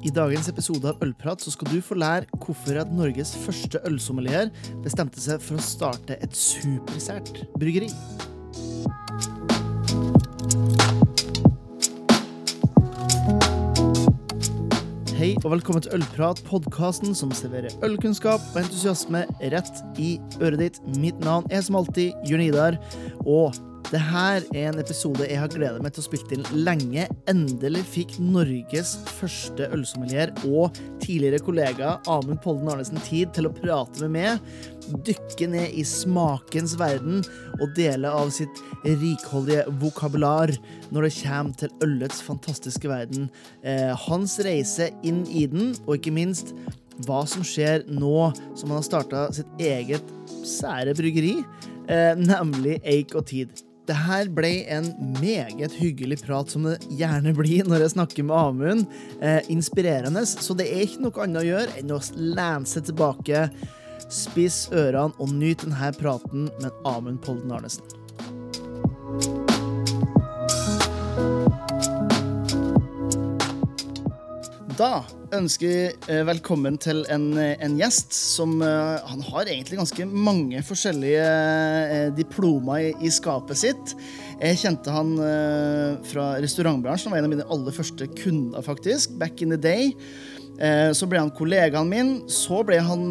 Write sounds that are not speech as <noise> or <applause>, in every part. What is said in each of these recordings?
I dagens episode av Ølprat så skal du få lære hvorfor at Norges første ølsommelier bestemte seg for å starte et supersært bryggeri. Hei og velkommen til Ølprat, podkasten som serverer ølkunnskap og entusiasme rett i øret ditt. Mitt navn er som alltid Jørn Idar, og det her er en episode jeg har gledet meg til å spille inn lenge. Endelig fikk Norges første ølsommelier og tidligere kollega Amund Polden Arnesen tid til å prate med meg, dykke ned i smakens verden og dele av sitt rikholdige vokabular når det kommer til ølets fantastiske verden. Eh, hans reise inn i den, og ikke minst hva som skjer nå som han har starta sitt eget sære bryggeri, eh, nemlig Eik og Tid. Det her ble en meget hyggelig prat, som det gjerne blir når jeg snakker med Amund. Eh, inspirerende, så det er ikke noe annet å gjøre enn å lene seg tilbake, spiss ørene og nyte denne praten med Amund Polden Arnesen. Da ønsker vi eh, velkommen til en, eh, en gjest som eh, Han har egentlig ganske mange forskjellige diplomer i, i skapet sitt. Jeg kjente han fra restaurantbransjen. Han var en av mine aller første kunder, faktisk. Back in the day. Så ble han kollegaen min. Så ble han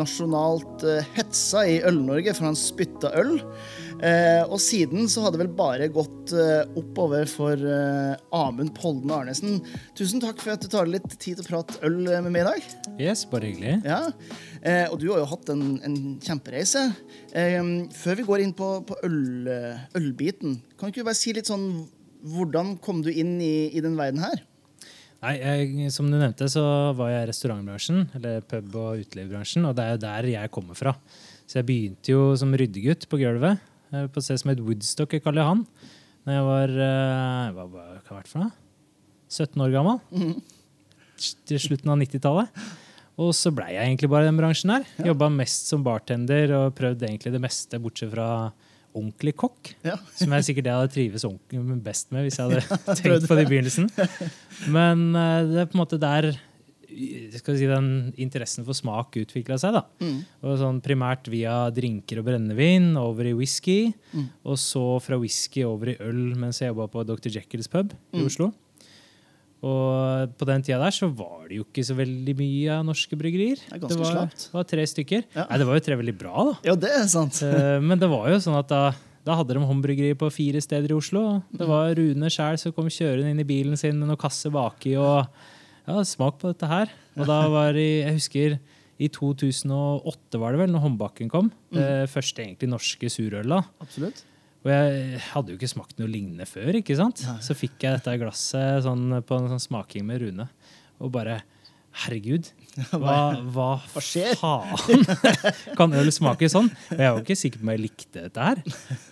nasjonalt hetsa i Øl-Norge, for han spytta øl. Eh, og siden så har det vel bare gått eh, oppover for eh, Amund Polden Arnesen. Tusen takk for at du tar litt tid til å prate øl med meg i dag. Yes, bare hyggelig. Ja, eh, Og du har jo hatt en, en kjempereise. Før vi går inn på, på øl, ølbiten, kan ikke du bare si litt sånn Hvordan kom du inn i, i den verden her? Nei, jeg, Som du nevnte, så var jeg i restaurantbransjen, eller pub- og utelivsbransjen, og det er jo der jeg kommer fra. Så jeg begynte jo som ryddegutt på gulvet, på et sted som het Woodstock i Karl Johan. Når jeg var eh, hva, hva, hva for noe? 17 år gammel. Til slutten av 90-tallet. Og så blei jeg egentlig bare i den bransjen her. Jobba mest som bartender og prøvde egentlig det meste, bortsett fra ordentlig kokk. Ja. Som jeg sikkert jeg hadde trives best med hvis jeg hadde <laughs> tenkt på det i begynnelsen. Men eh, det er på en måte der si, den interessen for smak utvikla seg. da. Mm. Og sånn Primært via drinker og brennevin, over i whisky. Mm. Og så fra whisky over i øl mens jeg jobba på Dr. Jekylls pub i Mm. Oslo. Og på den tida der så var det jo ikke så veldig mye av norske bryggerier. Det ganske var, var tre stykker. Ja. Nei, det var jo tre veldig bra, da. Ja, det er sant. Eh, Men det var jo sånn at da, da hadde de håndbryggeri på fire steder i Oslo. Det var Rune sjæl som kom kjørende inn i bilen sin med noen kasser baki og ja, smak på dette her. Og da var i, jeg husker i 2008 var det vel, når Håndbakken kom. Det første egentlig norske surøla. Absolutt. Og jeg hadde jo ikke smakt noe lignende før. ikke sant? Nei. Så fikk jeg dette glasset sånn, på en sånn smaking med Rune. Og bare Herregud, <laughs> hva, hva, Hva faen? <laughs> kan øl smake sånn? Og jeg var ikke sikker på om jeg likte dette her.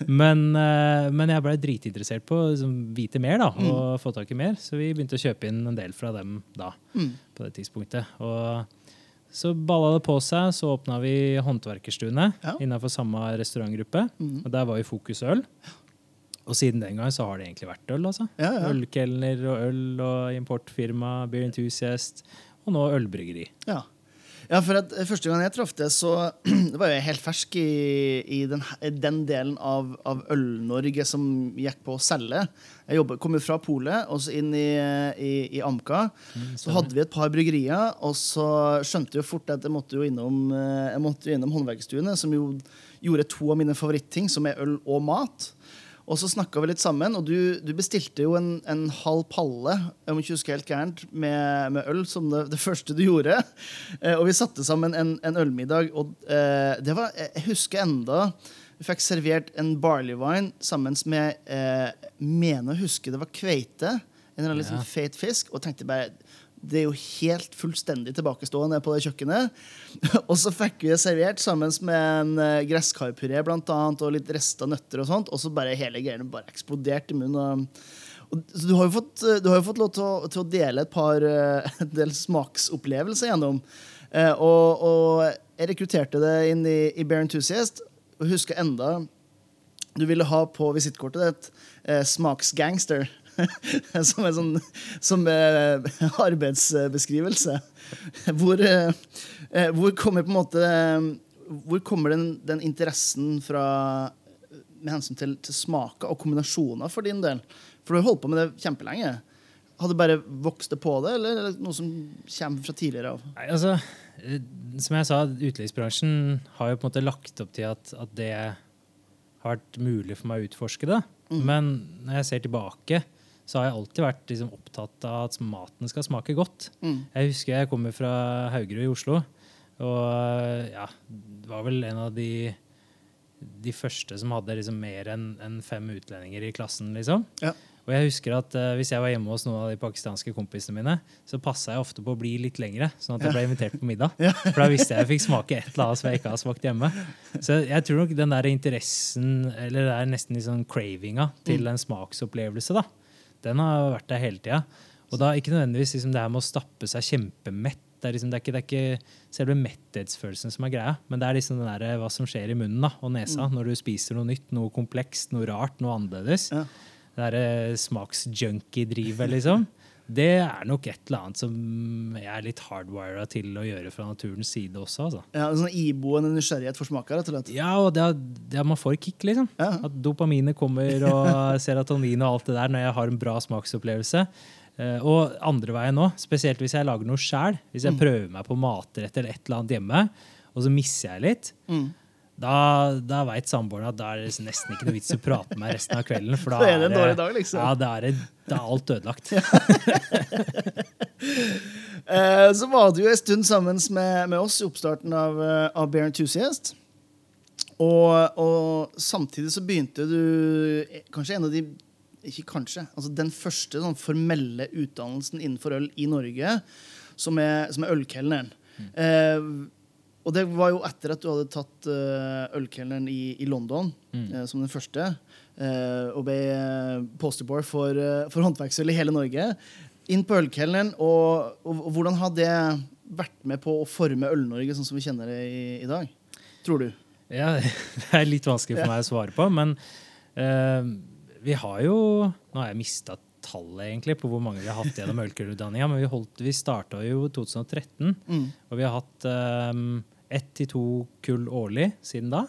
Men, eh, men jeg ble dritinteressert på å liksom, vite mer da, og få tak i mer. Så vi begynte å kjøpe inn en del fra dem da. Mm. på det tidspunktet. Og så balla det på seg, så åpna vi Håndverkerstuene Ja. innenfor samme restaurantgruppe. Mm. Og der var jo fokus øl. Og siden den gang så har det egentlig vært øl. altså. Ja, ja. Ølkelner og øl og importfirma, Beer Enthusiast, og nå ølbryggeri. Ja. ja, for at eh, første gang jeg traff det, så <clears throat> det var jeg helt fersk i, i den, den delen av, av Øl-Norge som gikk på å selge. Jeg jobbet, kom jo fra polet og så inn i, i, i Amca. Så hadde vi et par bryggerier, og så skjønte jeg fort at jeg måtte jo innom, eh, jeg måtte jo innom Håndverkstuene, som jo gjorde to av mine favoritting, som er øl og mat. Og så snakka vi litt sammen, og du, du bestilte jo en, en halv palle om ikke husker helt gærent, med, med øl som det, det første du gjorde. Eh, og vi satte sammen en, en ølmiddag, og eh, det var Jeg husker enda vi fikk servert en barley wine sammen med eh, Mener å huske det var kveite. En eller annen Ja. liksom feit fisk. Og tenkte bare det er jo helt fullstendig tilbakestående på det kjøkkenet. <laughs> og så fikk vi det servert sammen med en eh, gresskarpuré blant annet, og litt resta nøtter. Og sånt, og så bare hele greiene bare eksploderte i munnen. Og, så du har jo fått, eh, har jo fått lov til å, til å dele et par eh, <laughs> en del smaksopplevelser gjennom. Og, og jeg rekrutterte det inn i, i Bear Enthusiast, og husker enda du ville ha på visittkortet ditt eh, smaksgangster. <laughs> som en sånn som eh, <laughs> arbeidsbeskrivelse. Hvor, eh, eh, hvor kommer på en måte Hvor kommer den, den interessen fra med hensyn til, til smaker og kombinasjoner for din del? For du har holdt på med det kjempelenge. Har du bare vokst det på det, eller er det noe som kommer fra tidligere av? Nei, altså, som jeg sa, utelivsbransjen har jo på en måte lagt opp til at, at det har vært mulig for meg å utforske det. Mm. Men når jeg ser tilbake, så har jeg alltid vært liksom, opptatt av at maten skal smake godt. Mm. Jeg husker jeg kommer fra Haugerud i Oslo, og ja, det var vel en av de de første som hadde liksom mer enn en fem utlendinger i klassen. liksom. Ja. Og jeg husker at uh, Hvis jeg var hjemme hos noen av de pakistanske kompisene mine, så passa jeg ofte på å bli litt lengre, sånn at jeg ble invitert på middag. <laughs> Ja. For da visste jeg jeg fikk smake et eller annet som jeg ikke har smakt hjemme. Så jeg tror nok den der interessen, eller det er nesten sånn cravinga til en smaksopplevelse, da, den har vært der hele tida. Og da ikke nødvendigvis liksom det her med å stappe seg kjempemett. Det er, liksom, det, er ikke, det er ikke selve metthetsfølelsen som er greia, men det er liksom den der, hva som skjer i munnen da, og nesa når du spiser noe nytt, noe komplekst, noe rart, noe annerledes. Ja. Det derre smaksjunkie-drivet, liksom. Det er nok et eller annet som jeg er litt hardwira til å gjøre fra naturens side også. altså. Ja, sånn iboende nysgjerrighet for smaker, rett og slett. Ja, og det, er- det er- man får kick, liksom. Ja. At dopaminet kommer, og <laughs> serotonin og alt det der når jeg har en bra smaksopplevelse. Eh, og andre veien òg, spesielt hvis jeg lager noe sjæl. Hvis jeg prøver meg på matrett eller et eller annet hjemme, og så misser jeg litt. Mm. Da, da veit samboeren at da er det nesten ikke noe vits i å prate med meg resten av kvelden. For <laughs> da, er det en dårlig dag, liksom. Ja, da er, det, da er alt ødelagt. <laughs> Eh, så var du jo en stund sammen med, med oss i oppstarten av, eh, av Bear Enthusiast. Og, og samtidig så begynte du eh, kanskje en av de Ikke kanskje. altså Den første sånn formelle utdannelsen innenfor øl i Norge, som er, som er ølkelneren. Eh, og det var jo etter at du hadde tatt uh, ølkelneren i, i London eh, som den første. eh, og ble uh, posterboy for, uh, for håndverksøl i hele Norge. Inn på ølkelneren, og, og, og hvordan har det vært med på å forme Øl-Norge sånn som vi kjenner det i, i dag? Tror du? Ja, <laughs> Det er litt vanskelig for meg å svare på, men eh, vi har jo Nå har jeg mista tallet egentlig på hvor mange vi har hatt gjennom <laughs> ølkulutdanninga, men vi, holdt, vi starta jo i 2013, Mm. og vi har hatt um, ett til to kull årlig siden da.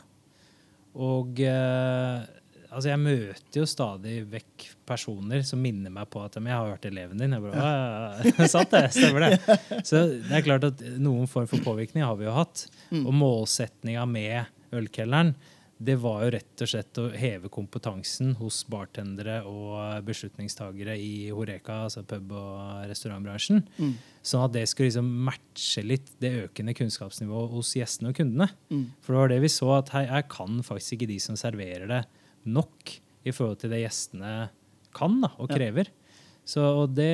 Og eh, altså jeg møter jo stadig vekk personer som minner meg på at jeg har vært eleven din. Jeg bare, «Ja, ja, ja, det, stemmer det. <laughs> Så det er klart at noen form for påvirkning har vi jo hatt. Og målsetninga med ølkelneren det var jo rett og slett å heve kompetansen hos bartendere og beslutningstagere i Horeka, altså pub- og restaurantbransjen. Mm. Sånn at det skulle liksom matche litt det økende kunnskapsnivået hos gjestene og kundene. Mm. For det var det vi så, at hei, jeg kan faktisk ikke de som serverer det, nok i forhold til det gjestene kan da, og Ja. Så, og det,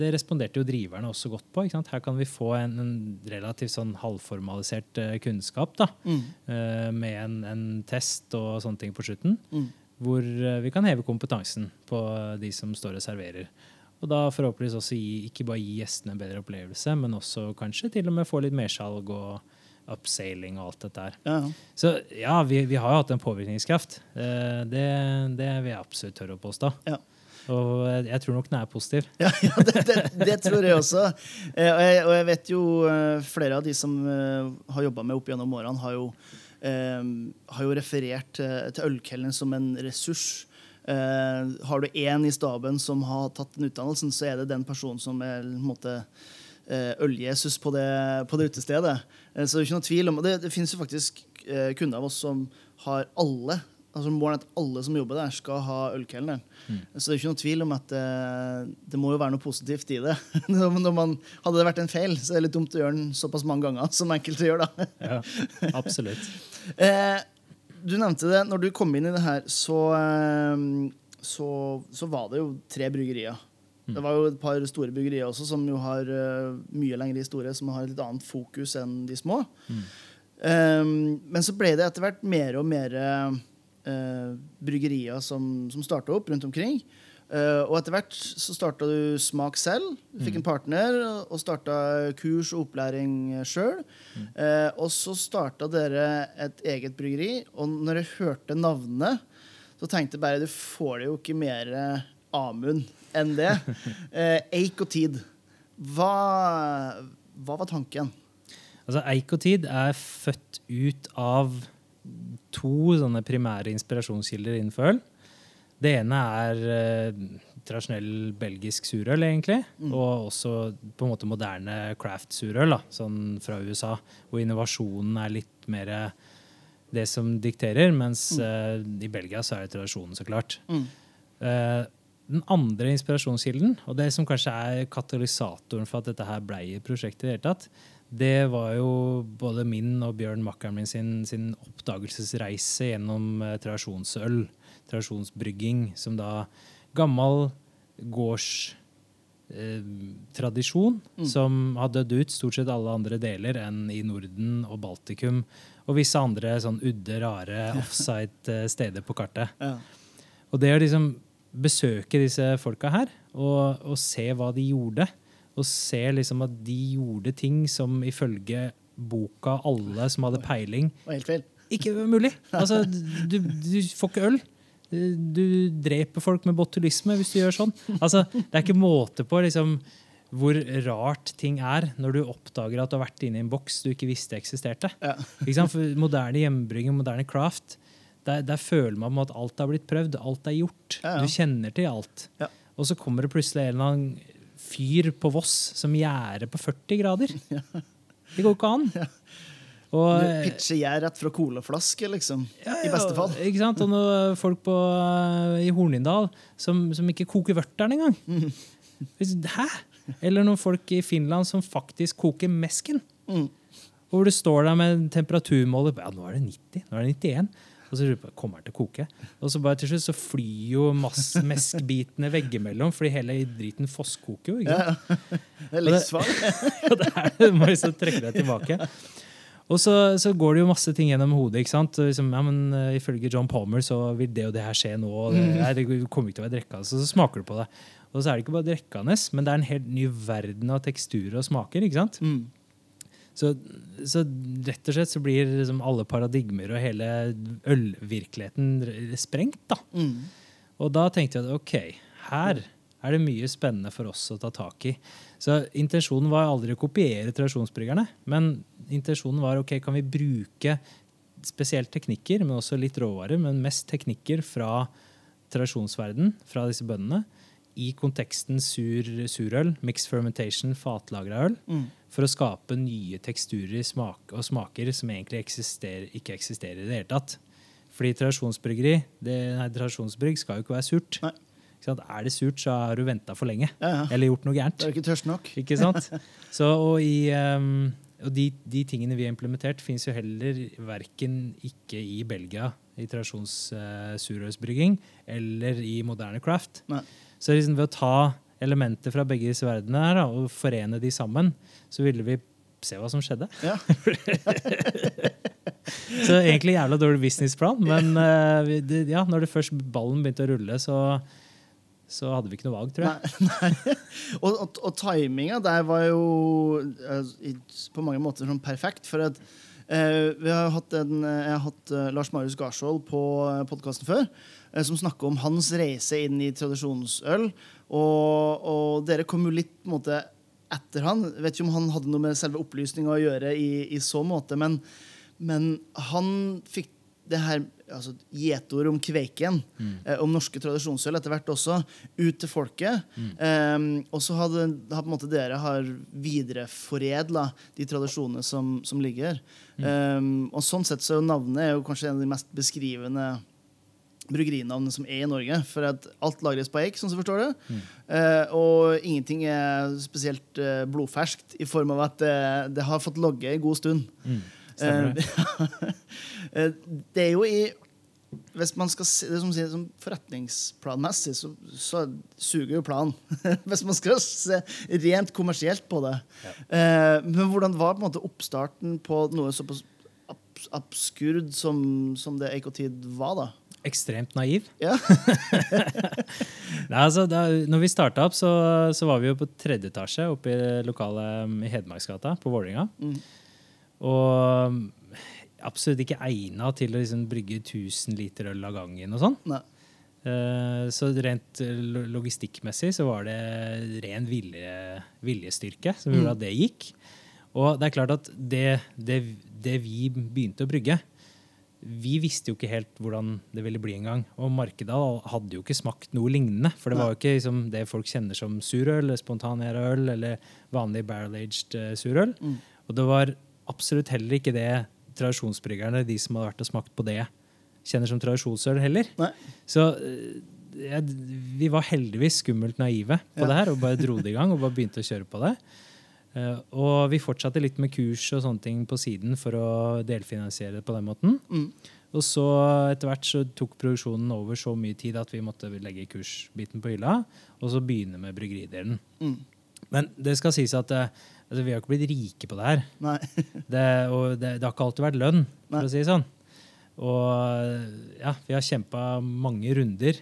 det responderte jo driverne også godt på. Ikke sant? Her kan vi få en, en relativt sånn halvformalisert eh, kunnskap da, Mm. eh, med en, en test og sånne ting på slutten, Mm. hvor eh, vi kan heve kompetansen på de som står og serverer. Og da forhåpentligvis også gi, ikke bare gi gjestene en bedre opplevelse, men også kanskje til og med få litt mersalg og upsailing og alt dette der. Ja. Så ja, vi, vi har jo hatt en påvirkningskraft. Det, det vil jeg absolutt tørre å påstå. Ja. Og jeg, tror nok den er positiv. Ja, <laughs> ja det, det, det tror jeg også. Eh, og, jeg, og jeg vet jo eh, flere av de som eh, har jobba med opp gjennom årene, har jo, eh, har jo referert til ølkelneren som en ressurs. Har du én i staben som har tatt den utdannelsen, så er det den personen som er på en måte øl-Jesus på på det utestedet. Så det er ikke noe tvil om Det, det finnes jo faktisk kunder av oss som har alle altså Målet er at alle som jobber der, skal ha ølkelneren. Så det er ikke noe tvil om at eh, det må jo være noe positivt i det. <laughs> Man, hadde det vært en feil, så er det litt dumt å gjøre den såpass mange ganger <laughs> som enkelte gjør. da. Ja, absolutt. <laughs> Eh, du nevnte det. Når du kom inn i det her, så, eh, så, så var det jo tre bryggerier. Det var jo et par store bryggerier også, som jo har eh, mye lengre historie, som har et litt annet fokus enn de små. Eh, men så ble det etter hvert mer og mer eh, bryggerier som, som starta opp rundt omkring. Eh, og etter hvert så starta du Smak selv. Du fikk en partner og starta kurs og opplæring sjøl. Eh, og så starta dere et eget bryggeri. Og når jeg hørte navnet, så tenkte jeg bare du får det jo ikke mer Amund enn det. <laughs> Eh, Eik og tid. Hva, hva var tanken? Altså, Eik og tid er født ut av to sånne primære inspirasjonskilder innenfor øl. Det ene er eh, tradisjonell belgisk surøl, egentlig. Og også på en måte moderne craft-surøl, sånn fra USA. Hvor innovasjonen er litt mer det som dikterer, mens eh, i Belgia så er det tradisjonen, så klart. Mm. Eh, den andre inspirasjonskilden, og det som kanskje er katalysatoren for at dette her ble i prosjektet, i det hele tatt, det var jo både min og Bjørn makkeren min sin, sin oppdagelsesreise gjennom eh, tradisjonsøl, tradisjonsbrygging, som da gammel gårdstradisjon som har dødd ut stort sett alle andre deler enn i Norden og Baltikum og visse andre sånn udde, rare <laughs> offside eh, steder på kartet. Ja. Og det å liksom besøke disse folka her og, og se hva de gjorde, og ser liksom at de gjorde ting som ifølge boka alle som hadde peiling, helt feil. ikke mulig. Altså, du, du får ikke øl. Du dreper folk med botulisme hvis du gjør sånn. Altså, det er ikke måte på liksom, hvor rart ting er når du oppdager at du har vært inne i en boks du ikke visste eksisterte. Ja. For moderne hjemmebrygging, moderne craft, der, der føler man at alt har blitt prøvd, alt er gjort. Ja, ja. Du kjenner til alt. Ja. Og så kommer det plutselig en eller annen fyr på Voss som gjærer på 40 grader. <laughs> Det går ikke an. Og, pitche pitcher jeg rett fra colaflaske, liksom. ja, I beste fall. Ikke sant? Og noen folk på, eh, i Hornindal som, som ikke koker vørteren engang. Hvis- Hæ? Eller noen folk i Finland som faktisk koker mesken. Mm. Hvor du står der med en temperaturmåler Ja, nå er det 90, nå er det 91. Og så lurer på, kommer den til å koke? Og så bare til slutt så flyr jo meskbitene <laughs> veggimellom, fordi hele driten fosskoker jo. ikke sant? <laughs> <laughs> Ja. Det er livsfarlig. Og det du må liksom trekke deg tilbake. Og så, så går det jo masse ting gjennom hodet. ikke sant? Liksom, ja, men uh, Ifølge John Palmer så vil det og det her skje nå. og Det, nei, det kommer ikke til å være drikkende. Så, så smaker du på det. Og så er det ikke bare drikkende, men det er en helt ny verden av teksturer og smaker. ikke sant? Mm. Så, så rett og slett så blir liksom alle paradigmer og hele ølvirkeligheten sprengt. da. Mm. Og da tenkte jeg at ok, her er det mye spennende for oss å ta tak i. Så intensjonen var aldri å kopiere tradisjonsbryggerne, men intensjonen var ok, kan vi bruke spesielt teknikker, men også litt råvarer, men mest teknikker fra tradisjonsverden, fra disse bøndene, i konteksten sur, surøl, mixed fermentation, fatlagra øl, Mm. for å skape nye teksturer smak og smaker som egentlig eksisterer, ikke eksisterer i det hele tatt. Fordi tradisjonsbryggeri, det, nei, tradisjonsbrygg skal jo ikke være surt. Nei. Er det surt, så har du venta for lenge. Ja, ja. Eller gjort noe gærent. Det er ikke tørst nok. Ikke sant? <laughs> Så, og i, um, og de, de tingene vi har implementert, fins jo heller verken ikke i Belgia, i tradisjonssurølsbrygging, eller i moderne craft. Nei. Så liksom ved å ta elementer fra begge disse verdenene her, og forene de sammen, så ville vi se hva som skjedde. Ja. <laughs> Så egentlig jævla dårlig businessplan, men eh, det, ja, når det først ballen begynte å rulle, så, så hadde vi ikke noe valg, tror jeg. Nei, <laughs> nei. Og, og, og timinga der var jo eh, på mange måter sånn perfekt. For at eh, vi har hatt en, jeg har hatt Lars Marius Garsvold på podkasten før, som snakker om hans reise inn i tradisjonsøl. Og, og dere kom jo litt på en måte etter han. Jeg vet ikke om han hadde noe med selve opplysninga å gjøre i, i så måte, men, men han fikk det her altså, gjetord om Kveiken, eh, om norske tradisjonsøl etter hvert også, ut til folket. Eh, og så har dere har videreforedla de tradisjonene som, som ligger. Eh, og sånn sett så navnet er jo kanskje en av de mest beskrivende bryggerinavnene som er i Norge. For at alt lagres på eik, sånn som jeg forstår det. Eh, og ingenting er spesielt eh, blodferskt i form av at det, det har fått logge en god stund. Det. <laughs> Eh, det er jo i Hvis man skal se det som sier som forretningsplanmessig, så, så suger jo planen. <laughs> Hvis man skal se rent kommersielt på det. Ja. men hvordan var på en måte oppstarten på noe såpass abs abskurd som, som det Eikotid var, da? Ekstremt naiv. Ja. <laughs> Nei, altså, da, når vi starta opp, så, så var vi jo på tredje etasje oppe i lokalet um, i Hedmarksgata på Vålerenga. Mm. Og um, absolutt ikke egna til å liksom brygge 1000 liter øl av gangen og sånn. Eh, Så rent eh, logistikkmessig så var det ren vilje, viljestyrke som gjorde Mm. at det gikk. Og det er klart at det, det, det vi begynte å brygge Vi visste jo ikke helt hvordan det ville bli engang. Og markedet hadde jo ikke smakt noe lignende. For det var jo ikke liksom, det folk kjenner som surøl, eller spontanera øl eller vanlig barrel-aged eh, surøl. Mm. Og det var absolutt heller ikke det tradisjonsbryggerne, de som hadde vært og smakt på det, kjenner som tradisjonsøl heller. Nei. Så eh, jeg, vi var heldigvis skummelt naive på Ja. det her og bare dro <laughs> det i gang og bare begynte å kjøre på det. Eh, og vi fortsatte litt med kurs og sånne ting på siden for å delfinansiere det på den måten. Mm. Og så etter hvert så tok produksjonen over så mye tid at vi måtte legge kursbiten på hylla og så begynne med bryggeridelen. Mm. Men det skal sies at eh, altså, vi har ikke blitt rike på det her. <laughs> Det, og det, det har ikke alltid vært lønn, for Nei. å si det sånn. Og ja, vi har kjempa mange runder.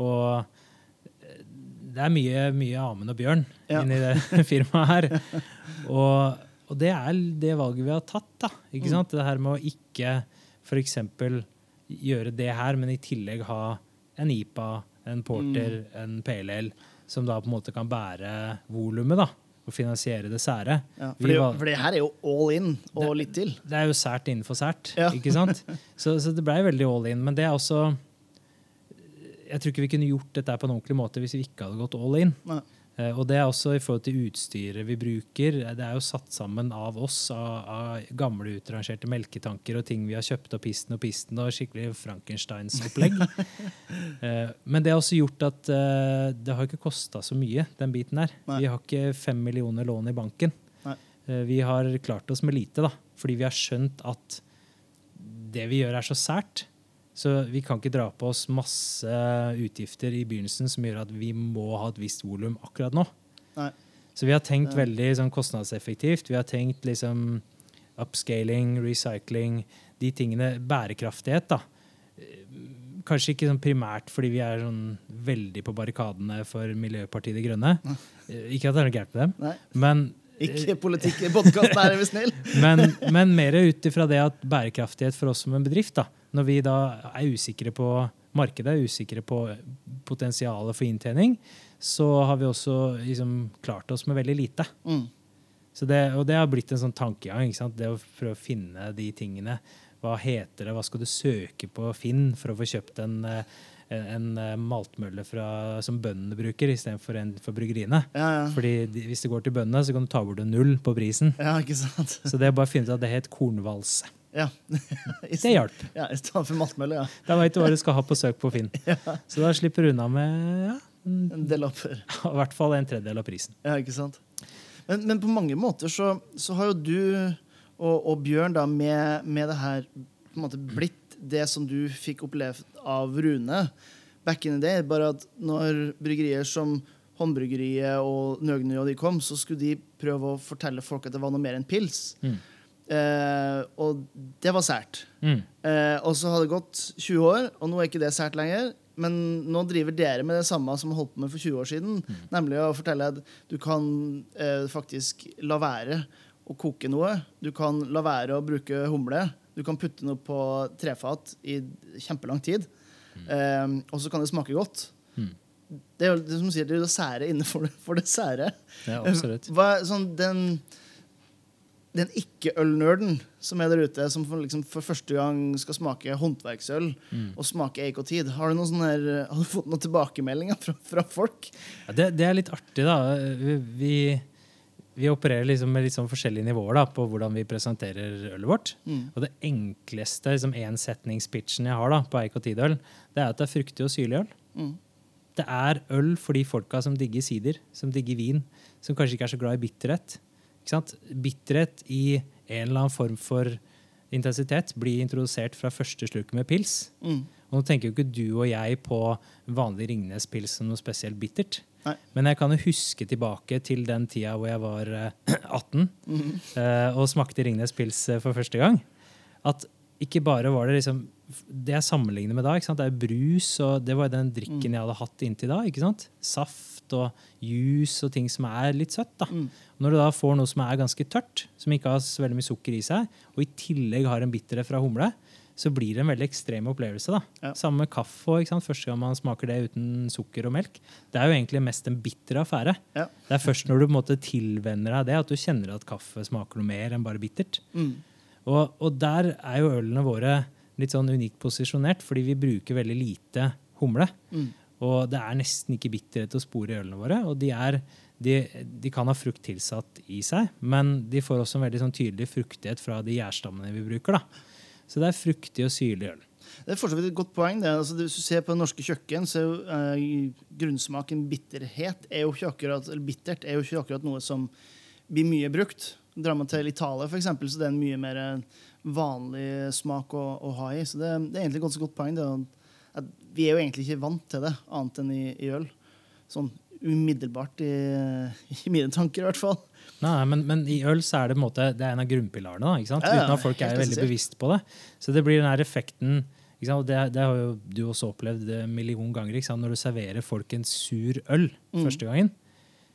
Og det er mye, mye Amund og Bjørn Ja. inni det <laughs> firmaet her. Og, og det er det valget vi har tatt. da, ikke Mm. sant? Det her med å ikke f.eks. gjøre det her, men i tillegg ha en IPA, en Porter, Mm. en PLL, som da på en måte kan bære volumet da, og finansiere det sære. Ja, for, det, var- for det her er jo all in og litt til. det er jo sært innenfor sært. Ja. ikke sant? <laughs> Så, så det blei veldig all in. Men det er også Jeg tror ikke vi kunne gjort dette på en ordentlig måte hvis vi ikke hadde gått all in. Nei. Eh, Og det er også i forhold til utstyret vi bruker. Det er jo satt sammen av oss, av, av gamle utrangerte melketanker og ting vi har kjøpt opp pisten og pisten og skikkelig Frankensteins opplegg. <laughs> Eh, Men det har også gjort at eh, det har ikke kosta så mye, den biten her. Nei. Vi har ikke fem millioner lån i banken. Nei. Eh, Vi har klart oss med lite, da, fordi vi har skjønt at det vi gjør, er så sært. Så vi kan ikke dra på oss masse utgifter i begynnelsen som gjør at vi må ha et visst volum akkurat nå. Nei. Så vi har tenkt veldig sånn, kostnadseffektivt. Vi har tenkt liksom upscaling, recycling, de tingene. Bærekraftighet, da. Eh, Kanskje ikke sånn primært fordi vi er sånn veldig på barrikadene for Miljøpartiet De Grønne. Nei. Ikke at det er noe gærent med dem, Nei. men Ikke politikk i podkasten, er vi snill. <laughs> men, men mer ut ifra det at bærekraftighet for oss som en bedrift, da, når vi da er usikre på markedet, er usikre på potensialet for inntjening, så har vi også liksom klart oss med veldig lite. Mm. Så det, og det har blitt en sånn tankegang. Det å prøve å finne de tingene. Hva heter det? Hva skal du søke på Finn for å få kjøpt en, eh, en, en eh, maltmølle fra, som bøndene bruker, istedenfor en for bryggeriene? Ja, ja. Fordi de, hvis det går til bøndene, så kan du ta bort en null på prisen. ja, ikke sant? Så det er bare å finne ut at det het kornvalse. Ja. <laughs> Det hjalp. Ja, I stedet for maltmølle, ja. Da veit du hva du skal ha på søk på Finn. <laughs> Så da slipper du unna med ja, En del lapper. <laughs> i hvert fall en tredjedel av prisen. Ja, ikke sant? Men, men på mange måter så, så har jo du og, og Bjørn da med, med det her på en måte blitt det som du fikk opplevd av Rune back in the day. Bare at når bryggerier som Håndbryggeriet og Nøgnøy og de kom, så skulle de prøve å fortelle folk at det var noe mer enn pils. Mm. Eh, og det var sært. Mm. Eh, og så har det gått 20 år, og nå er ikke det sært lenger. Men nå driver dere med det samme som holdt på med for 20 år siden. Nemlig å fortelle at du kan eh, faktisk la være å koke noe. Du kan la være å bruke humle. Du kan putte noe på trefat i kjempelang tid. Eh, og så kan det smake godt. Mm. Det er jo det som sier, det er det sære innenfor det, for det sære. Ja, absolutt. Hva, sånn, den den ikke-ølnerden som er der ute, som for, liksom, for første gang skal smake håndverksøl Mm. og smake eik og tid, har du, her, har du fått noen tilbakemeldinger fra, fra folk? Ja, det, det er litt artig, da. Vi, vi, vi opererer liksom med litt sånn forskjellige nivåer da, på hvordan vi presenterer ølet vårt. Mm. Og det enkleste liksom, ensetningspitchen jeg har da, på eik og tidøl, det er at det er fruktig og syrlig øl. Mm. Det er øl for de folka som digger sider, som digger vin, som kanskje ikke er så glad i bitterhet. Bitterhet i en eller annen form for intensitet blir introdusert fra første slurk med pils. Mm. Og nå tenker jo ikke du og jeg på vanlig Ringnes-pils som noe spesielt bittert. Nei. Men jeg kan jo huske tilbake til den tida hvor jeg var eh, <clears throat> 18 Mhm. eh, og smakte Ringnes pils eh, for første gang. At ikke bare var det liksom Det jeg sammenligner med da, det er brus, og det var den drikken jeg hadde hatt inntil da. ikke Og juice og ting som er litt søtt. da. Mm. Når du da får noe som er ganske tørt, som ikke har så veldig mye sukker i seg, og i tillegg har en bitterhet fra humle, så blir det en veldig ekstrem opplevelse. da. Ja. Samme med kaffe. ikke sant? Første gang man smaker det uten sukker og melk. Det er jo egentlig mest en bitter affære. Ja. Det er først når du på en måte tilvenner deg det, at du kjenner at kaffe smaker noe mer enn bare bittert. Mm. Og, og der er jo ølene våre litt sånn unikt posisjonert, fordi vi bruker veldig lite humle. Mm. Og det er nesten ikke bitterhet å spore i ølene våre. Og de, er, de, de kan ha frukt tilsatt i seg, men de får også en veldig sånn tydelig fruktighet fra de gjærstammene vi bruker. da. Så det er fruktig og syrlig øl. Det er fortsatt et godt poeng. Altså, hvis du ser på det norske kjøkken, så er jo eh, grunnsmaken bitterhet er jo ikke akkurat, eller bittert er jo ikke akkurat noe som blir mye brukt. Drar man til Italia, for eksempel, så det er en mye mer vanlig smak å, å ha i. Så det, det er egentlig et ganske godt poeng. det, Vi er jo egentlig ikke vant til det, annet enn i, i øl. Sånn umiddelbart i, i mine tanker, i hvert fall. Nei, men, men i øl så er det, en måte, det er en av grunnpilarene, da, ikke sant? Ja, ja, uten at folk er veldig bevisst på det. Så det blir den her effekten Det, det har jo du også opplevd en million ganger. Når du serverer folk en sur øl Mm. første gangen,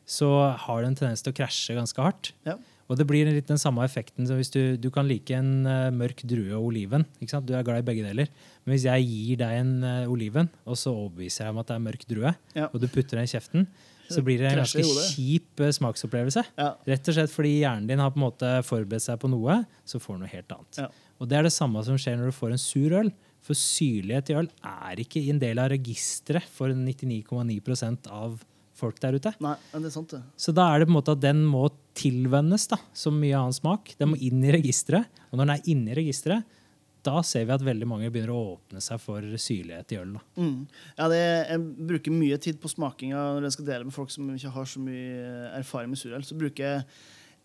så har det en tendens til å krasje ganske hardt. Ja. Og det blir litt den samme effekten som hvis du, du kan like en uh, mørk drue og oliven. Ikke sant? Du er glad i begge deler. Men hvis jeg gir deg en uh, oliven, og så overbeviser jeg om at det er mørk drue, Ja. og du putter den i kjeften, så blir det en ganske kjip uh, smaksopplevelse. Ja. Rett og slett fordi hjernen din har på en måte forberedt seg på noe, så får du noe helt annet. Ja. Og det er det samme som skjer når du får en sur øl. For syrlighet i øl er ikke en del av registeret for 99,9% av folk der ute. Nei, men det er sant, det. Så da er det på en måte at den må tilvennes da, som mye annen smak. Den må inn i registeret. Og når den er inne i registeret, da ser vi at veldig mange begynner å åpne seg for syrlighet i øl. Mm. Ja, det, jeg bruker mye tid på smakinga når jeg skal dele med folk som ikke har så mye erfaring med surøl. Så bruker jeg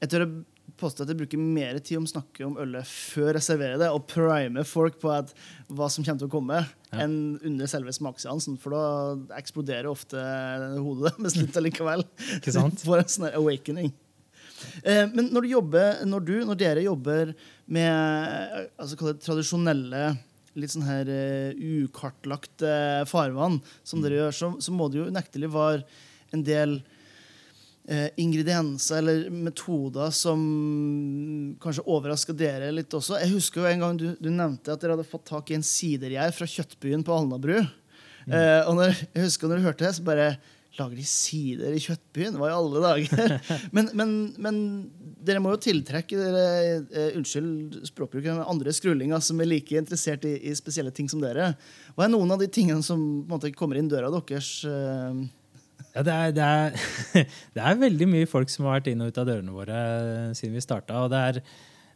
jeg tør påstå at jeg bruker mer tid om å snakke om ølet før jeg serverer det, og prime folk på at, hva som kommer til å komme, Ja. enn under selve smaksseansen. For da eksploderer ofte hodet <laughs> deres litt allikevel. Ikke sant? <laughs> Får en sånn awakening. Eh, men når du jobber, når du, når dere jobber med eh, altså det tradisjonelle litt sånn her uh, ukartlagt uh, farvann, som dere gjør, så, så må det jo unektelig være en del eh, ingredienser eller metoder som kanskje overrasker dere litt også. Jeg husker jo en gang du, du nevnte at dere hadde fått tak i en sidergjær fra Kjøttbyen på Alnabru. Eh, og når, jeg husker når du hørte det, så bare Lager de sider i Kjøttbyen? Hva i alle dager? <laughs> men, men, men dere må jo tiltrekke dere eh, unnskyld språkbruken, andre skrullinger som er like interessert i, i spesielle ting som dere. Hva er noen av de tingene som måte, kommer inn døra deres? Eh, Ja, det, er, det, er, <laughs> det er veldig mye folk som har vært inn og ut av dørene våre siden vi starta. Og det er,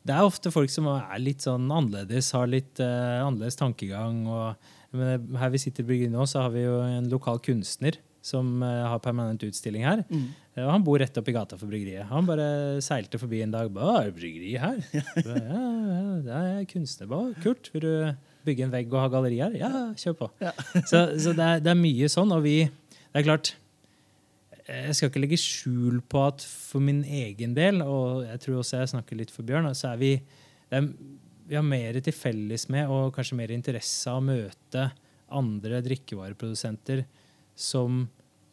det er ofte folk som er litt sånn annerledes, har litt uh, annerledes tankegang. Og, jeg her vi sitter i bryggeriet nå, så har vi jo en lokal kunstner som uh, har permanent utstilling her. mm. Eh, Og han bor rett oppi gata for bryggeriet. Han bare seilte forbi en dag. Er det bryggeri her? Så, ja, ja, det er kunstner. Bare, Kult, vil du bygge en vegg og ha galleri her? Ja, kjør på. Ja. Så, så det, er, det er mye sånn. Og vi Det er klart jeg skal ikke legge skjul på at for min egen del, og jeg tror også jeg snakker litt for Bjørn, så er vi er, Vi har mer til felles med, og kanskje mer interesse av å møte andre drikkevareprodusenter som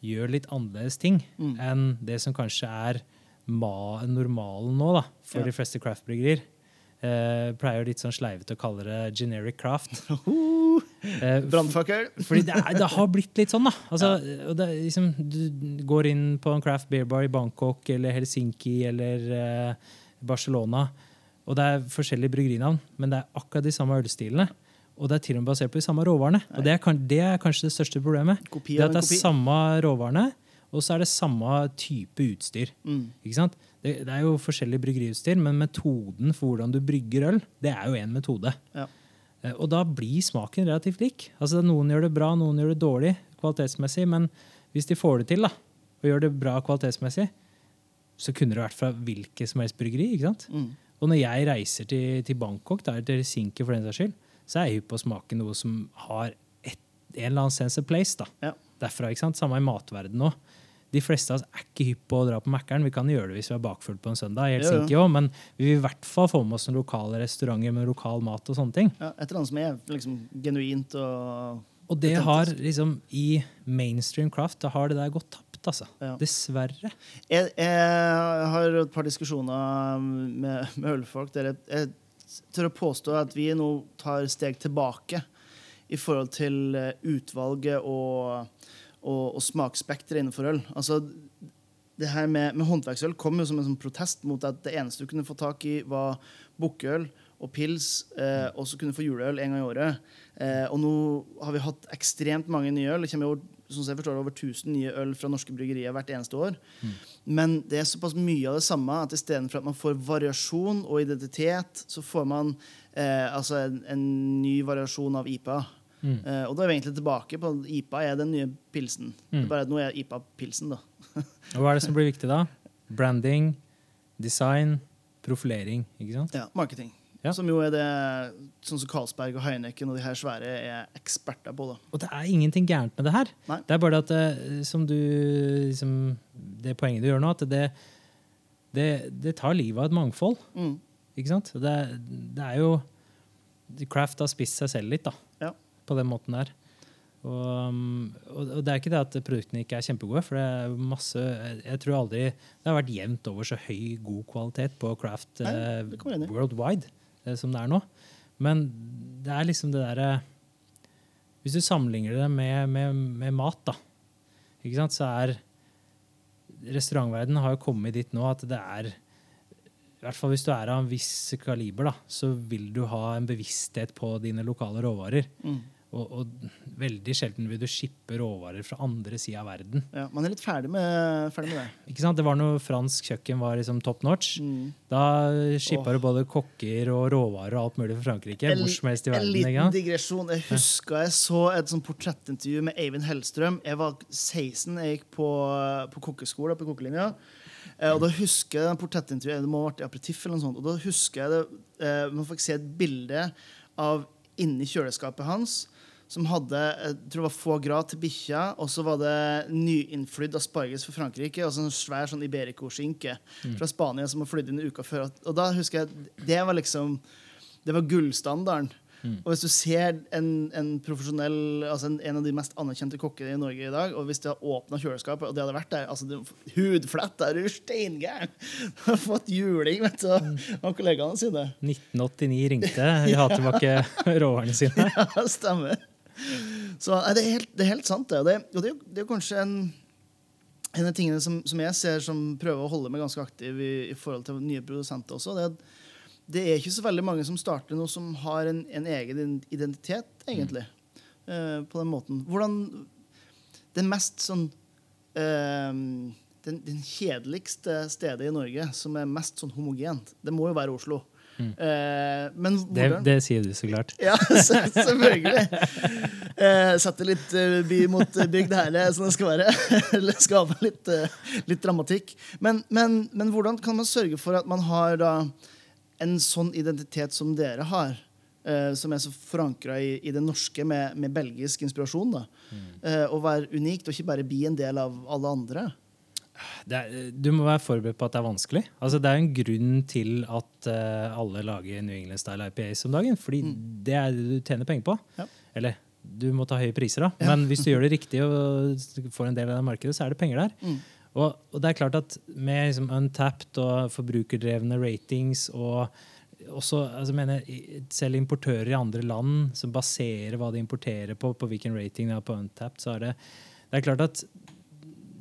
gjør litt annerledes ting Mm. enn det som kanskje er ma normalen nå da, for Ja. de fleste craft-bryggerier. Eh, pleier litt sånn sleivete å kalle det generic craft. <laughs> Eh, Brannfakkel. fordi det, er, det har blitt litt sånn, da. Altså, ja. det, liksom, du går inn på en craft beer bar i Bangkok eller Helsinki eller eh, Barcelona, og det er forskjellige bryggerinavn, men det er akkurat de samme ølstilene. Og det er til og med basert på de samme råvarene. Og det er, det er kanskje det største problemet. Kopi Det at det er kopi. samme råvarene, og så er det samme type utstyr. Mm. Ikke sant? Det, det er jo forskjellig bryggeriutstyr, men metoden for hvordan du brygger øl, det er jo én metode. Ja. Eh, Og da blir smaken relativt lik. Altså Noen gjør det bra, noen gjør det dårlig kvalitetsmessig, men hvis de får det til da, og gjør det bra kvalitetsmessig, så kunne det vært fra hvilket som helst bryggeri. ikke sant? Mm. Og når jeg reiser til, til Bangkok, der til Helsinki for den saks skyld, så er jeg hypp på å smake noe som har et, en eller annen sense of place. da. Ja. Derfra, ikke sant? Samme i matverdenen òg. De fleste av oss er ikke hypp på å dra på Mækkern. Vi kan gjøre det hvis vi er bakfull på en søndag, i. Helsinki også, men vi vil i hvert fall få med oss noen lokale restauranter med lokal mat og sånne ting. Ja, et eller annet som er liksom genuint og Og det har liksom i mainstream craft da har det der gått tapt, altså. Ja. Dessverre. jeg, jeg har et par diskusjoner med, med ølfolk der jeg, jeg tør å påstå at vi nå tar steg tilbake i forhold til utvalget og, og, og smaksspekteret innenfor øl. Altså, det her med, med håndverksøl kom jo som en sånn protest mot at det eneste du kunne få tak i, var bukkøl og pils, eh, og så kunne du få juleøl en gang i året. Eh, og nå har vi hatt ekstremt mange nye øl. Det kommer jo som jeg forstår, over 1000 nye øl fra norske bryggerier hvert eneste år. Men det er såpass mye av det samme at istedenfor at man får variasjon og identitet, så får man eh, altså en, en ny variasjon av IPA. Mm. Eh, og da er vi egentlig tilbake på IPA er den nye pilsen. Det Mm. bare at nå er IPA pilsen, da. <laughs> Og hva er det som blir viktig da? Branding, design, profilering. ikke sant? Ja, marketing. Ja. Som jo er det sånn som Carlsberg og Heineken og de her svære er eksperter på. da. Og det er ingenting gærent med det her. Nei. Det er bare at det, som du liksom, Det poenget du gjør nå, at det, det, det tar livet av et mangfold. Mm. Ikke sant? Det, det er jo Craft har spist seg selv litt, da. Ja. På den måten der. Og, um, og og det er ikke det at produktene ikke er kjempegode, for det er masse Jeg tror aldri det har vært jevnt over så høy, god kvalitet på Craft Nei, eh, worldwide eh, som det er nå. Men det er liksom det derre Hvis du sammenligner det med, med, med mat, da, så er Restaurantverdenen har jo kommet dit nå at det er i hvert fall Hvis du er av en viss kaliber, da, så vil du ha en bevissthet på dine lokale råvarer. Mm. Og, og veldig sjelden vil du shippe råvarer fra andre sida av verden. Ja, man er litt ferdig med, ferdig med det. Ikke sant? Det var når fransk kjøkken var liksom top notch. Mm. Da shippa oh. du både kokker og råvarer og alt mulig fra Frankrike. El, hvor som helst i verden. En liten Ikke digresjon. Jeg husker jeg så et sånn portrettintervju med Eivind Hellstrøm. Jeg var 16, jeg gikk på, på kokkeskole på kokkelinja. Eh, Og da husker jeg portrettintervjuet, det må ha vært i aperitiff eller noe sånt, og da husker jeg det, eh, man fikk se et bilde av inni kjøleskapet hans som hadde jeg tror det var få grad til bikkja, og så var det nyinnflydd asparges fra Frankrike og så en svær sånn Iberico-skinke fra Spania som var flydd inn uka før. Og da husker jeg det var liksom det var gullstandarden. Og hvis du ser en, en profesjonell, altså en, en av de mest anerkjente kokkene i Norge i dag, og hvis de har åpna kjøleskapet, og det hadde vært der altså det, Hudfletta, er du steingæren? <laughs> Har fått juling vet du, av kollegaene sine. 1989 ringte. Vi har tilbake <laughs> råvarene sine. Ja, stemmer. Så det, er helt, det er helt sant, det. Og det, og det, er det er jo kanskje en, en av tingene som, som jeg ser som prøver å holde meg ganske aktiv i, i forhold til nye produsenter også. det er at det er ikke så veldig mange som starter noe som har en, en egen identitet, egentlig. eh, på den måten. Hvordan Det mest sånn uh, den, den kjedeligste stedet i Norge som er mest sånn homogent, det må jo være Oslo. Eh, men Det, det sier du så klart. <laughs> ja, se- selvfølgelig. Uh, Satellittby mot uh, by mot det herlig, som det skal være. <laughs> Eller skape litt, litt dramatikk. Men, men, men hvordan kan man sørge for at man har da en sånn identitet som dere har? eh, som er så forankra i, i det norske med, med belgisk inspirasjon. da. Eh, og være unikt, og ikke bare bli en del av alle andre. Det er, du må være forberedt på at det er vanskelig. Altså, det er en grunn til at uh, alle lager New England Style IPAs om dagen. Fordi det er det du tjener penger på. Ja. Eller du må ta høye priser, da. Men hvis du gjør det riktig og får en del av det markedet, så er det penger der. Mm. Og, og det er klart at med liksom, untapped og forbrukerdrevne ratings og også, altså, mener, selv importører i andre land som baserer hva de importerer på, på hvilken rating de har på untapped, så er det, det er klart at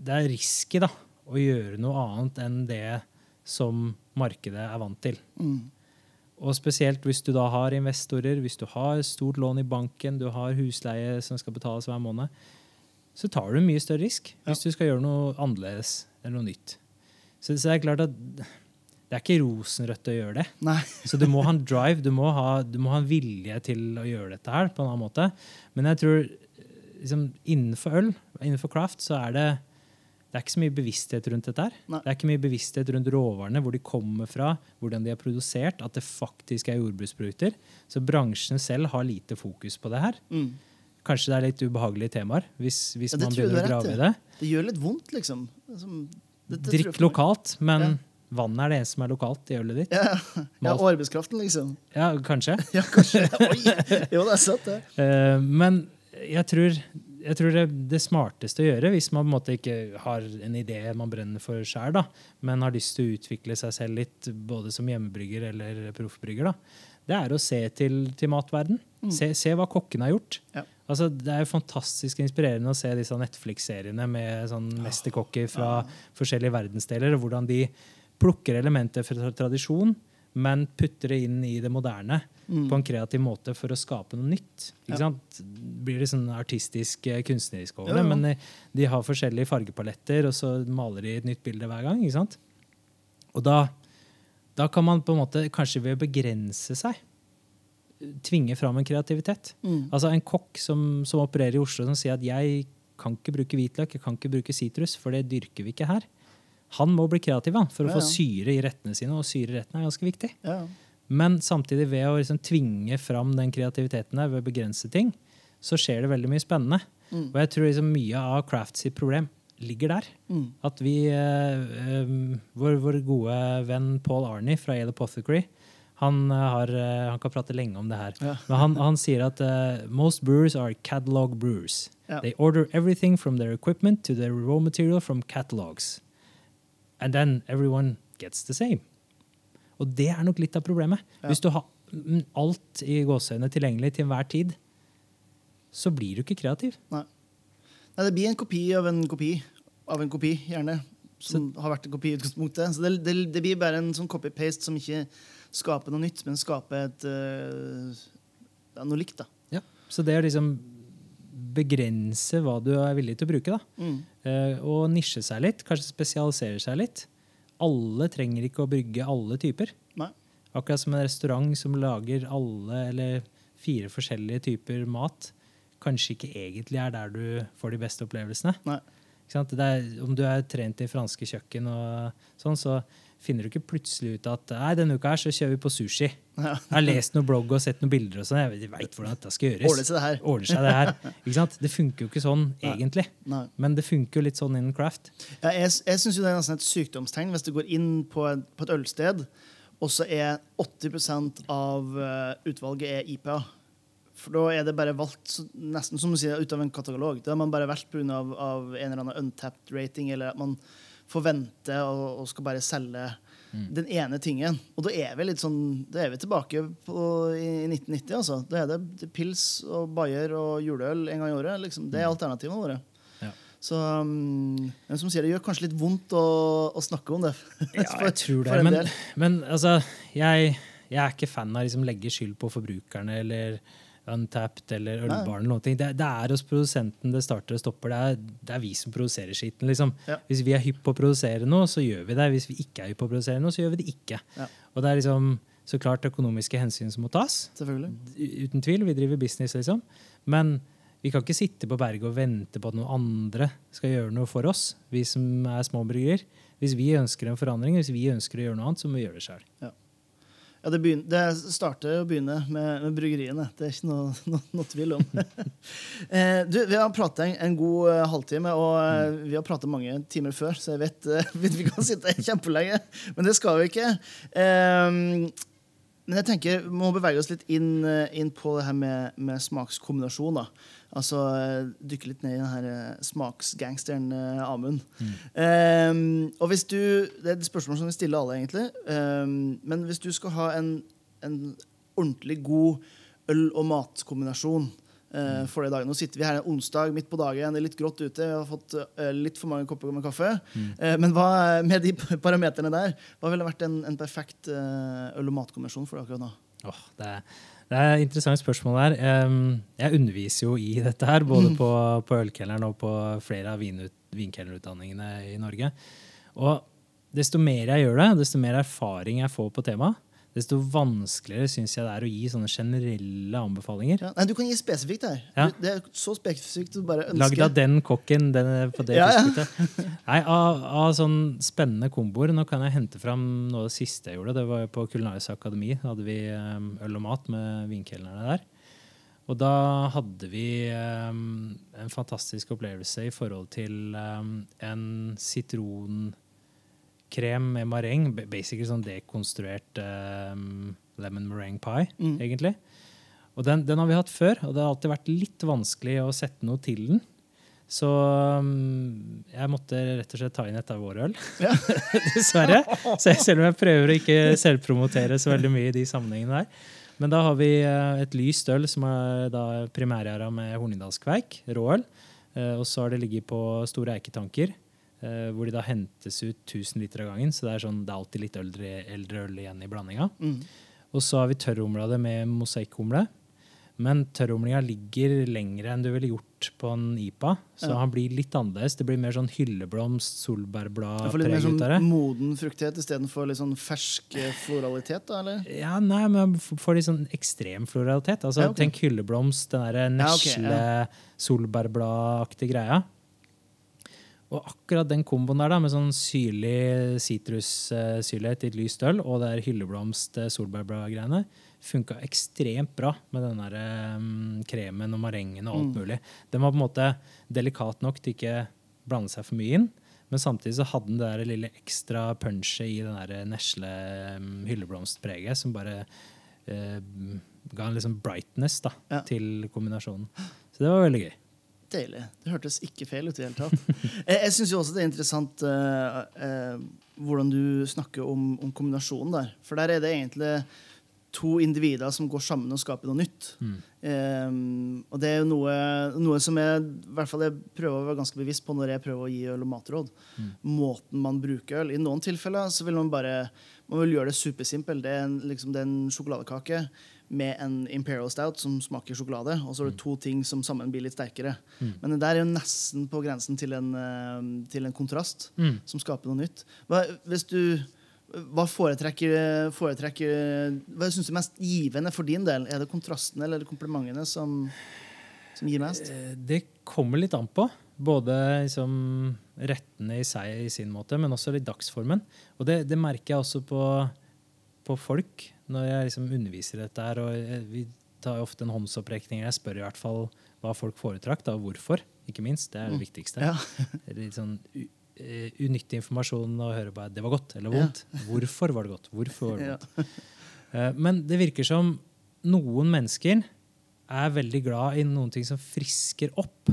det er risky da, å gjøre noe annet enn det som markedet er vant til. Mm. Og spesielt hvis du da har investorer, hvis du har stort lån i banken, du har husleie som skal betales hver måned, så tar du mye større risk hvis du skal gjøre noe annerledes eller noe nytt. Så, så det er klart at det er ikke rosenrødt å gjøre det. <laughs> Så du må ha en drive, du må ha, du må ha en vilje til å gjøre dette her på en annen måte. Men jeg tror liksom, innenfor øl, innenfor craft, så er det det er ikke så mye bevissthet rundt dette. her. Nei. Det er ikke mye bevissthet rundt råvarene, hvor de kommer fra, hvordan de er produsert, at det faktisk er jordbruksprodukter. Så bransjen selv har lite fokus på det her. Mm. Kanskje det er litt ubehagelige temaer hvis, hvis Ja, man begynner å grave i det. Det gjør litt vondt, liksom. Som, det, det Drikk lokalt, men Ja. vannet er det eneste som er lokalt i ølet ditt. Ja, ja. og arbeidskraften, liksom. Ja, kanskje. <laughs> Ja, kanskje. Oi! Jo, det er sant, det. Uh, <laughs> men jeg tror, jeg tror det, det smarteste å gjøre, hvis man på en måte ikke har en idé man brenner for sjøl, men har lyst til å utvikle seg selv litt, både som hjemmebrygger eller proffbrygger, da, det er å se til, til matverden. Se, se hva kokkene har gjort. Ja. Altså, det er jo fantastisk inspirerende å se disse Netflix-seriene med sånn mesterkokker fra forskjellige verdensdeler, og hvordan de plukker elementer fra tradisjon, men putter det inn i det moderne på en kreativ måte for å skape noe nytt. Ikke Ja. sant? Blir det sånn artistisk, eh, kunstnerisk over det, det, ja. men eh, de har forskjellige fargepaletter, og så maler de et nytt bilde hver gang. ikke sant? Og da, da kan man på en måte, kanskje ved å begrense seg, tvinge fram en kreativitet. Mm. Altså En kokk som, som opererer i Oslo, som sier at jeg kan ikke bruke hvitløk, jeg kan ikke bruke sitrus, for det dyrker vi ikke her. Han må bli kreativ da, for å Ja, få syre i rettene sine, og syre i rettene er ganske viktig. Ja. Men samtidig, ved å liksom tvinge fram den kreativiteten der, ved å begrense ting, så skjer det veldig mye spennende. Mm. Og jeg tror liksom mye av Crafts problem ligger der. Mm. At vi eh, eh, vår, vår gode venn Paul Arnie fra Yale Apothecary han, eh, har, eh, han kan prate lenge om det her. Ja. Men han, han sier at uh, most brewers are catalog brewers. Ja. They order everything from their equipment to their raw material from catalogs. And then everyone gets the same. Og det er nok litt av problemet. Ja. Hvis du har mm, alt i gåseøynene tilgjengelig til enhver tid, så blir du ikke kreativ. Nei, det blir en kopi av en kopi av en kopi, gjerne. Som har vært en kopi i utgangspunktet. Så det, det, det blir bare en sånn copy-paste som ikke skaper noe nytt, men skape et uh, noe likt. da. Ja. Så det å liksom begrense hva du er villig til å bruke, da. Mm. Uh, og nisje seg litt, kanskje spesialisere seg litt. Alle trenger ikke å brygge alle typer. Nei. Akkurat som en restaurant som lager alle eller fire forskjellige typer mat, kanskje ikke egentlig er der du får de beste opplevelsene. Nei. Ikke sant? Det er, om du er trent i franske kjøkken, og sånn, så finner du ikke plutselig ut at nei, denne uka her så kjører vi på sushi. Ja. Jeg har lest noen blogg og sett noen bilder, og sånn, jeg veit hvordan dette skal gjøres. Ordner seg det her. Ordner seg det her. Ikke sant? Det funker jo ikke sånn Nei. egentlig, Nei. men det funker jo litt sånn innen craft. Ja, jeg jeg syns det er nesten et sykdomstegn hvis du går inn på et, på et ølsted, og så er 80% av øh, utvalget er IPA. For da er det bare valgt nesten som du sier, ut av en katalog. Da har man bare valgt pga. En eller annen untapped rating, eller at man forventer og, og skal bare selge den ene tingen. Og da er vi litt sånn, da er vi tilbake på, i, i 1990. altså. Da er det, det pils og bayer og juleøl en gang i året. liksom. Det er alternativene våre. Så um, som sier, det gjør kanskje litt vondt å, å snakke om det. <laughs> Ja, jeg tror det. Men, men altså, jeg, jeg er ikke fan av å liksom, legge skyld på forbrukerne eller Untapped eller Ølbaren. eller ting. Det, det er hos produsenten det starter og stopper. Det er, det er vi som produserer skitten. liksom. Ja. Hvis vi er hypp på å produsere noe, så gjør vi det. Hvis vi ikke er hypp på å produsere noe, så gjør vi det ikke. Ja. Og det er liksom så klart økonomiske hensyn som må tas. Selvfølgelig. Uten tvil. Vi driver business, liksom. Men vi kan ikke sitte på berget og vente på at noen andre skal gjøre noe for oss, vi som er små bryggerier. Hvis vi ønsker en forandring, hvis vi ønsker å gjøre noe annet, så må vi gjøre det sjøl. Ja, det, begynner, det starter og begynner med, med bryggeriene. Det er ikke noe, <laughs> noe, noe tvil om. <laughs> eh, du, vi har pratet en, en god eh, halvtime, og eh, vi har pratet mange timer før, så jeg vet, vet <laughs> vi kan sitte kjempelenge. Men det skal vi ikke. Eh, men jeg tenker vi må bevege oss litt inn, eh, inn på det her med, med smakskombinasjon. da. Altså eh, dykke litt ned i den her eh, smaksgangsteren eh, Amund. Um, og hvis du, Det er et spørsmål som vi stiller alle, egentlig. Um, men hvis du skal ha en, en ordentlig god øl- og matkombinasjon eh, for det dagen Nå sitter vi her en onsdag midt på dagen, det er litt grått ute, vi har fått uh, litt for mange kopper med kaffe. Eh, men hva, med de <laughs> parameterne der, hva ville vært en, en perfekt øl- og matkonvensjon for deg akkurat nå? Oh, det, er, det er et interessant spørsmål der. Um, jeg underviser jo i dette her, både på, på ølkelleren og på flere av vinut- vinkelnerutdanningene i Norge. Og desto mer jeg gjør det, desto mer erfaring jeg får på temaet, desto vanskeligere syns jeg det er å gi sånne generelle anbefalinger. Ja, nei, Du kan gi spesifikt her. Ja. Du, det er så spesifikt du bare Lagd ønsker. av den kokken den, på det Ja, ja. tidspunktet. Nei, av, av sånn spennende komboer. Nå kan jeg hente fram noe av det siste jeg gjorde. Det var jo på Kulinarisk akademi. Da hadde vi um, øl og mat med vinkelnerne der. Og da hadde vi um, en fantastisk opplevelse i forhold til um, en sitronkrem med mareng. Basically sånn dekonstruert um, lemon meringue pie, Mm. egentlig. Og den, den har vi hatt før, og det har alltid vært litt vanskelig å sette noe til den. Så um, jeg måtte rett og slett ta inn et av våre øl. Ja. <laughs> Dessverre. Så selv om jeg prøver å ikke selvpromotere så veldig mye i de sammenhengene der. Men da har vi eh, et lyst øl som er da primærgjæra med hornindalskveik, råøl. Eh, Og så har det ligget på store eiketanker, hvor de da hentes ut 1000 liter av gangen. Så det er, sånn, det er alltid litt eldre, eldre øl igjen i blandinga. Mm. Og så har vi tørrhumla det med mosaikkhumle. Men tørrhumlinga ligger lengre enn du ville gjort på en IPA. Så Ja. han blir litt annerledes. Det blir mer sånn hylleblomst, solbærblad-preg ut av det. sånn moden fruktighet istedenfor litt sånn fersk eh, floralitet, da, eller? Ja, nei, men får litt sånn ekstrem floralitet. Altså, Ja, okay. Tenk hylleblomst, den derre Ja, okay, nesle, ja. solbærbladaktige greia. Og akkurat den komboen der, da, med sånn syrlig sitrussyrlighet i et lyst øl og det hylleblomst solbærblad-greiene, funka ekstremt bra med den der um, kremen og marengen og alt Mm. mulig. Den var på en måte delikat nok til ikke blande seg for mye inn. Men samtidig så hadde den det der lille ekstra punchet i den nesle um, hylleblomstpreget som bare uh, ga en liksom brightness da, Ja. til kombinasjonen. Så det var veldig gøy. Deilig. Det hørtes ikke feil ut i det hele tatt. <laughs> jeg jeg syns også det er interessant uh, uh, hvordan du snakker om, om kombinasjonen der. For der er det egentlig to individer som går sammen og skaper noe nytt. Mm. Um, og det er jo noe, noe som jeg, i hvert fall jeg prøver å være ganske bevisst på når jeg prøver å gi øl og matråd. Mm. Måten man bruker øl. I noen tilfeller så vil man bare man vil gjøre det supersimpelt. Det er en, liksom, det er en sjokoladekake med en Imperial Stout som smaker sjokolade, og så er det to ting som sammen blir litt sterkere. Mm. Men det der er jo nesten på grensen til en, eh, til en kontrast Mm. som skaper noe nytt. Hva, hvis du, hva foretrekker, foretrekker Hva syns du er mest givende for din del? Er det kontrastene eller komplimentene som, som gir mest? Eh, Det kommer litt an på. Både liksom rettene i seg i sin måte, men også litt dagsformen. Og det, det merker jeg også på, på folk når jeg liksom underviser i dette her. Og vi tar jo ofte en håndsopprekning. Jeg spør i hvert fall hva folk foretrakk, da, og hvorfor. Ikke minst. Det er det Mm. viktigste. Ja. <laughs> Det litt sånn eh, unyttig informasjon å høre bare det var godt eller Ja. vondt. Hvorfor var det godt? Hvorfor var det Ja. vondt? Eh, Men det virker som noen mennesker er veldig glad i noen ting som frisker opp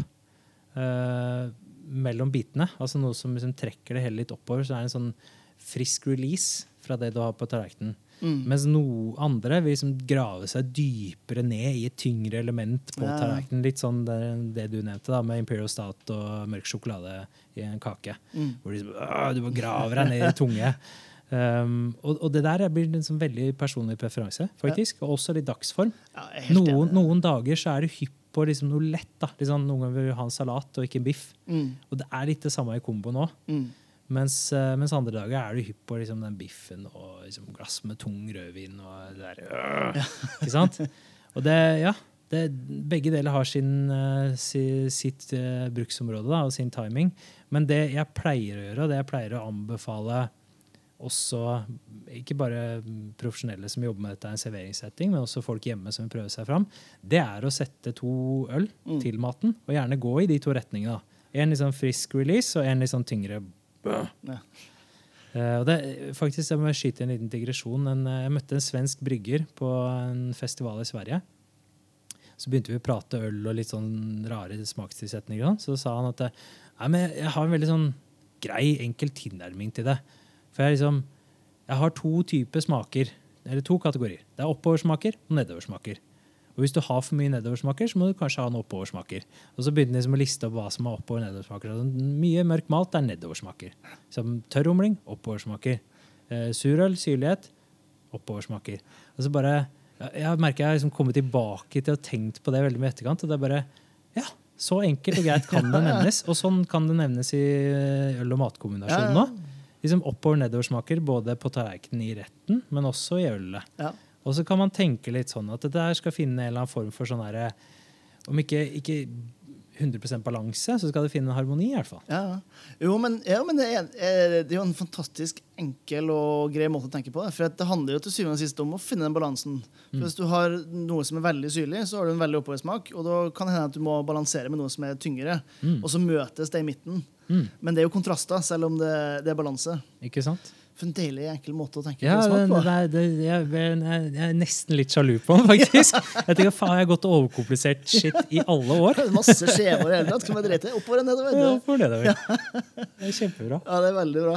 uh, mellom bitene. Altså noe som liksom trekker det hele litt oppover. Så det er en sånn frisk release fra det du har på tallerkenen. Mm. Mens noe andre vil liksom grave seg dypere ned i et tyngre element på Ja. tallerkenen. Litt sånn det, det du nevnte, da, med Imperial Stout og mørk sjokolade i en kake. Mm. Hvor de, liksom, du må grave deg ned i tunge. <laughs> Um, og, og det der blir en sånn veldig personlig preferanse, faktisk. Og også litt dagsform. Ja, Noen, noen dager så er du hypp på liksom noe lett. da. Liksom, noen ganger vil du ha en salat og ikke en biff. Mm. Og det er litt det samme i komboen òg. Mm. Mens, eh, mens andre dager er du hypp på liksom, den biffen og liksom, glass med tung rødvin og det der. øh, Ikke sant? Og det, ja, det, begge deler har sin, eh, si, sitt uh, bruksområde da, og sin timing. Men det jeg pleier å gjøre, og det jeg pleier å anbefale også ikke bare profesjonelle som jobber med dette i en serveringssetting, men også folk hjemme som vil prøve seg fram, det er å sette to øl Mm. til maten, og gjerne gå i de to retningene. En litt sånn frisk release og en litt sånn tyngre Ja. Uh, og det, faktisk, Jeg må skyte en liten digresjon. En, eh, jeg møtte en svensk brygger på en festival i Sverige. Så begynte vi å prate øl og litt sånn rare smakstilsetninger. sånn. Så sa han at Nei, men jeg har en veldig sånn grei, enkel tilnærming til det. For jeg, liksom, jeg har to typer smaker, eller to kategorier. Det er oppoversmaker og nedoversmaker. Og hvis du har for mye nedoversmaker, så må du kanskje ha en oppoversmaker. Og så begynner de liksom å liste opp hva som er oppover- og nedoversmaker. Sånn, mye mørk malt er nedoversmaker. Som tørrhumling, oppoversmaker. Eh, surøl, syrlighet, oppoversmaker. Og så bare, jeg merker jeg har liksom kommet tilbake til å tenkt på det veldig mye i etterkant. Og det er bare, ja, så enkelt og greit kan det <laughs> nevnes. Og sånn kan det nevnes i eh, øl- og matkombinasjonen òg. nå. Liksom oppover- og nedoversmaker både på tallerkenen i retten, men også i ølet. Ja. Og så kan man tenke litt sånn at det der skal finne en eller annen form for sånn herre Om ikke, ikke 100% balanse, så skal det finne en harmoni, i hvert fall. Ja. Jo, men, ja, men det, er, eh, det er jo en fantastisk enkel og grei måte å tenke på. For det handler jo til syvende og sist om å finne den balansen. For Hvis du har noe som er veldig syrlig, så har du en veldig oppoversmak. Og da kan det hende at du må balansere med noe som er tyngre. Mm. Og så møtes det i midten. Mm. Men det er jo kontraster, selv om det, det er balanse. Ikke sant? For en deilig, enkel måte å tenke Ja, på. smak på. det, det, jeg, jeg, jeg er nesten litt sjalu på den, faktisk. <laughs> Jeg tenker, faen, jeg har gått overkomplisert shit i alle år. Masse skjever i hele tatt. Skal vi drite? Oppover og nedover. Ja, oppover det, det, det er kjempebra. ja, det er veldig bra.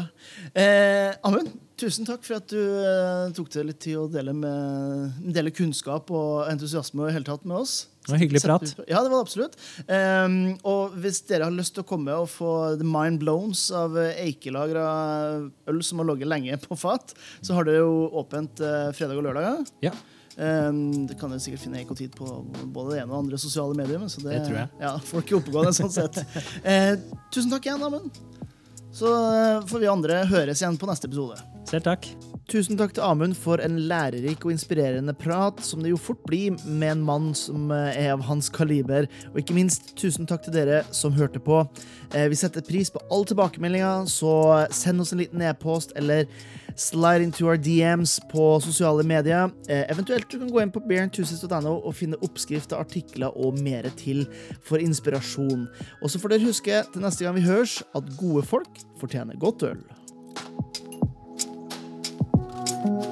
Eh, Amund, tusen takk for at du eh, tok deg litt tid å dele, med, dele kunnskap og entusiasme og hele tatt med oss. Det var hyggelig prat. Ja, det var det absolutt. Um, og hvis dere har lyst til å komme og få the mind blowns av eikelagra øl som har ligget lenge på fat, så har dere jo åpent uh, fredag og lørdag. Ja. Um, det kan dere sikkert finne Ekotid på både det ene og andre sosiale medier. Så det, Det tror jeg. Ja, folk er oppegående sånn sett. Uh, tusen takk igjen, Amund. Så uh, får vi andre høres igjen på neste episode. Selv takk. Tusen takk til Amund for en lærerik og inspirerende prat, som det jo fort blir med en mann som eh, er av hans kaliber. Og ikke minst tusen takk til dere som hørte på. Eh, Vi setter pris på alle tilbakemeldinger, så send oss en liten e-post eller slide into our DMs på sosiale medier. Eh, Eventuelt du kan gå inn på bearenthusis.no og finne oppskrifter, artikler og mer til for inspirasjon. Og så får dere huske til neste gang vi høres, at gode folk fortjener godt øl. you